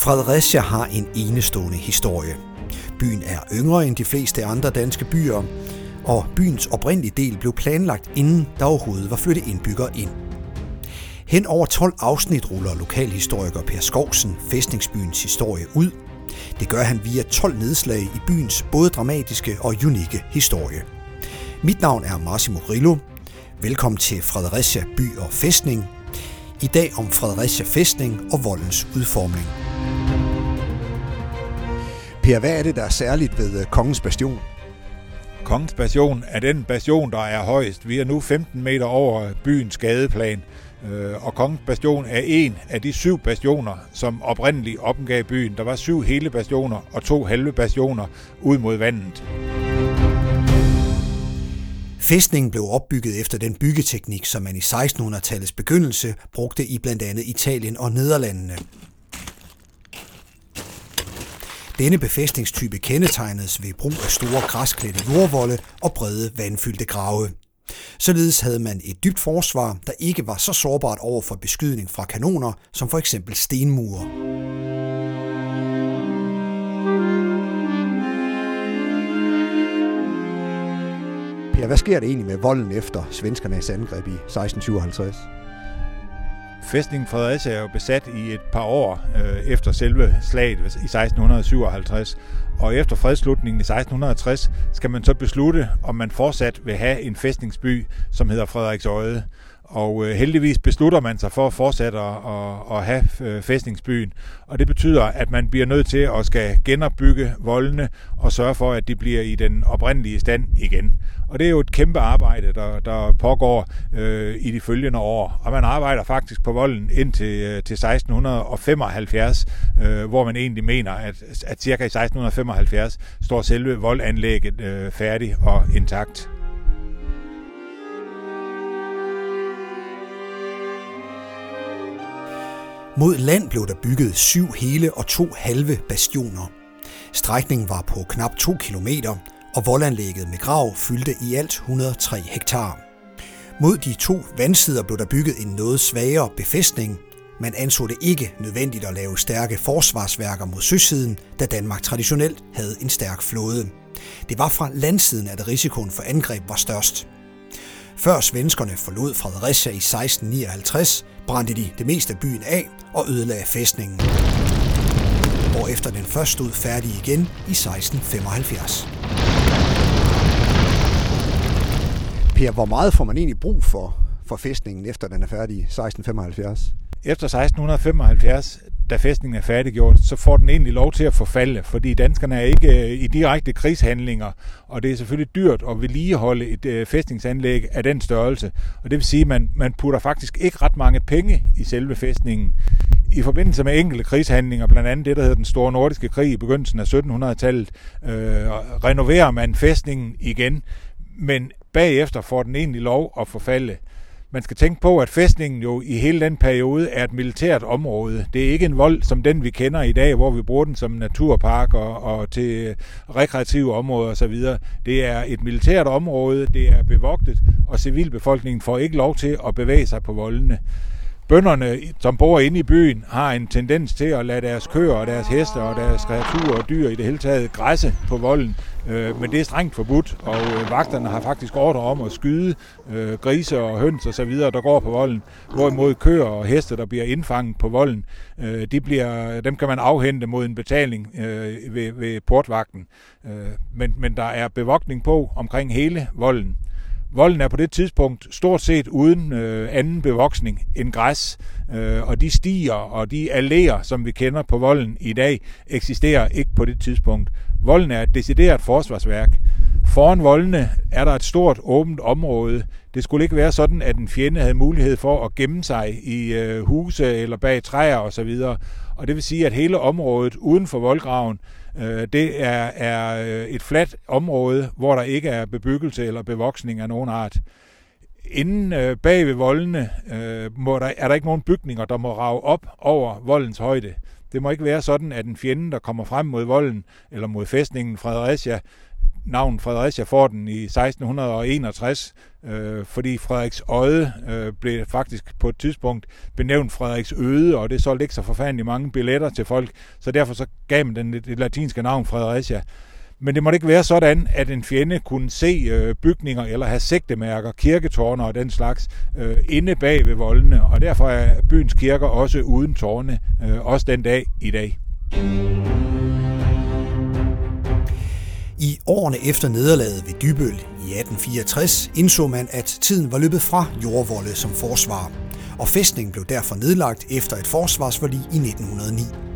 Fredericia har en enestående historie. Byen er yngre end de fleste andre danske byer, og byens oprindelige del blev planlagt inden der overhovedet var flyttet indbyggere ind. Hen over 12 afsnit ruller lokalhistoriker Per Skovsen fæstningsbyens historie ud. Det gør han via 12 nedslag i byens både dramatiske og unikke historie. Mit navn er Massimo Grillo. Velkommen til Fredericia By og Fæstning. I dag om Fredericia Fæstning og voldens udformning. Per, hvad er det, der er særligt ved øh, Kongens Bastion? Kongens Bastion er den bastion, der er højst. Vi er nu 15 meter over byens gadeplan, øh, og Kongens Bastion er en af de syv bastioner, som oprindeligt opgav byen. Der var syv hele bastioner og to halve bastioner ud mod vandet. Fæstningen blev opbygget efter den byggeteknik, som man i 1600-tallets begyndelse brugte i blandt andet Italien og Nederlandene. Denne befæstningstype kendetegnedes ved brug af store græsklædte jordvolde og brede vandfyldte grave. Således havde man et dybt forsvar, der ikke var så sårbart over for beskydning fra kanoner som for eksempel stenmure. Per, hvad sker der egentlig med volden efter svenskernes angreb i 1657? Fæstningen Fredericia er jo besat i et par år øh, efter selve slaget i 1657, og efter fredslutningen i 1660 skal man så beslutte, om man fortsat vil have en fæstningsby, som hedder Frederiksøje. Og øh, heldigvis beslutter man sig for at fortsætte at, at, at have øh, fæstningsbyen. Og det betyder, at man bliver nødt til at skal genopbygge voldene og sørge for, at de bliver i den oprindelige stand igen. Og det er jo et kæmpe arbejde, der, der pågår øh, i de følgende år. Og man arbejder faktisk på volden indtil øh, til 1675, øh, hvor man egentlig mener, at, at cirka i 1675 står selve voldanlægget øh, færdig og intakt. Mod land blev der bygget syv hele og to halve bastioner. Strækningen var på knap 2 km, og voldanlægget med grav fyldte i alt 103 hektar. Mod de to vandsider blev der bygget en noget svagere befæstning. Man anså det ikke nødvendigt at lave stærke forsvarsværker mod søsiden, da Danmark traditionelt havde en stærk flåde. Det var fra landsiden, at risikoen for angreb var størst. Før svenskerne forlod Fredericia i 1659, brændte de det meste af byen af og ødelagde fæstningen. Og efter den først stod færdig igen i 1675. Per, hvor meget får man egentlig brug for, for fæstningen, efter den er færdig i 1675? Efter 1675, da fæstningen er færdiggjort, så får den egentlig lov til at forfalde, fordi danskerne er ikke øh, i direkte krigshandlinger, og det er selvfølgelig dyrt at vedligeholde et øh, fæstningsanlæg af den størrelse. Og det vil sige, at man, man putter faktisk ikke ret mange penge i selve fæstningen. I forbindelse med enkelte krigshandlinger, blandt andet det, der hedder den store nordiske krig i begyndelsen af 1700-tallet, øh, renoverer man fæstningen igen, men bagefter får den egentlig lov at forfalde. Man skal tænke på, at fæstningen jo i hele den periode er et militært område. Det er ikke en vold som den, vi kender i dag, hvor vi bruger den som naturpark og, og til rekreative områder osv. Det er et militært område, det er bevogtet, og civilbefolkningen får ikke lov til at bevæge sig på voldene. Bønderne, som bor inde i byen, har en tendens til at lade deres køer og deres heste og deres kreaturer og dyr i det hele taget græsse på volden. Øh, men det er strengt forbudt, og øh, vagterne har faktisk ordre om at skyde øh, grise og høns og så videre, der går på volden. Hvorimod køer og heste, der bliver indfanget på volden, øh, de bliver, dem kan man afhente mod en betaling øh, ved, ved portvagten. Øh, men, men der er bevogtning på omkring hele volden. Volden er på det tidspunkt stort set uden øh, anden bevoksning end græs, øh, og de stier og de alléer, som vi kender på volden i dag, eksisterer ikke på det tidspunkt. Volden er et decideret forsvarsværk. Foran voldene er der et stort åbent område. Det skulle ikke være sådan, at en fjende havde mulighed for at gemme sig i øh, huse eller bag træer osv. Og det vil sige, at hele området uden for voldgraven Øh, det er, er øh, et fladt område, hvor der ikke er bebyggelse eller bevoksning af nogen art inden øh, bag ved voldene øh, må der, er der ikke nogen bygninger, der må rage op over voldens højde. Det må ikke være sådan, at en fjende, der kommer frem mod volden eller mod fæstningen Fredericia, navn Fredericia får den i 1661, øh, fordi Frederiks Øde øh, blev faktisk på et tidspunkt benævnt Frederiks Øde, og det solgte ikke så forfærdeligt mange billetter til folk, så derfor så gav man den det latinske navn Fredericia. Men det måtte ikke være sådan, at en fjende kunne se øh, bygninger eller have sigtemærker, kirketårne og den slags øh, inde bag ved voldene, og derfor er byens kirker også uden tårne, øh, også den dag i dag. I årene efter nederlaget ved Dybøl i 1864 indså man, at tiden var løbet fra jordvolde som forsvar, og fæstningen blev derfor nedlagt efter et forsvarsforlig i 1909.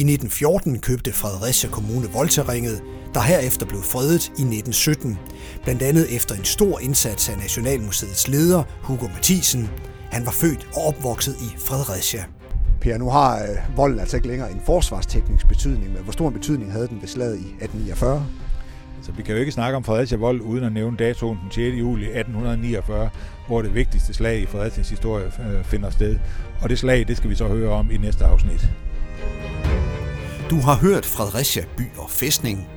I 1914 købte Fredericia Kommune voldterrænet, der herefter blev fredet i 1917, blandt andet efter en stor indsats af Nationalmuseets leder, Hugo Mathisen. Han var født og opvokset i Fredericia. Per, nu har øh, volden altså ikke længere en forsvarsteknisk betydning, men hvor stor en betydning havde den ved slaget i 1849? Så vi kan jo ikke snakke om Fredericia Vold uden at nævne datoen den 6. juli 1849, hvor det vigtigste slag i Frederiциas historie øh, finder sted. Og det slag, det skal vi så høre om i næste afsnit. Du har hørt Fredericia By og Fæstning.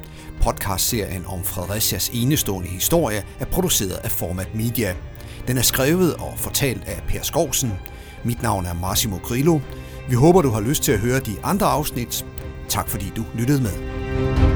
Podcastserien om Fredericias enestående historie er produceret af Format Media. Den er skrevet og fortalt af Per Skovsen. Mit navn er Massimo Grillo. Vi håber, du har lyst til at høre de andre afsnit. Tak fordi du lyttede med.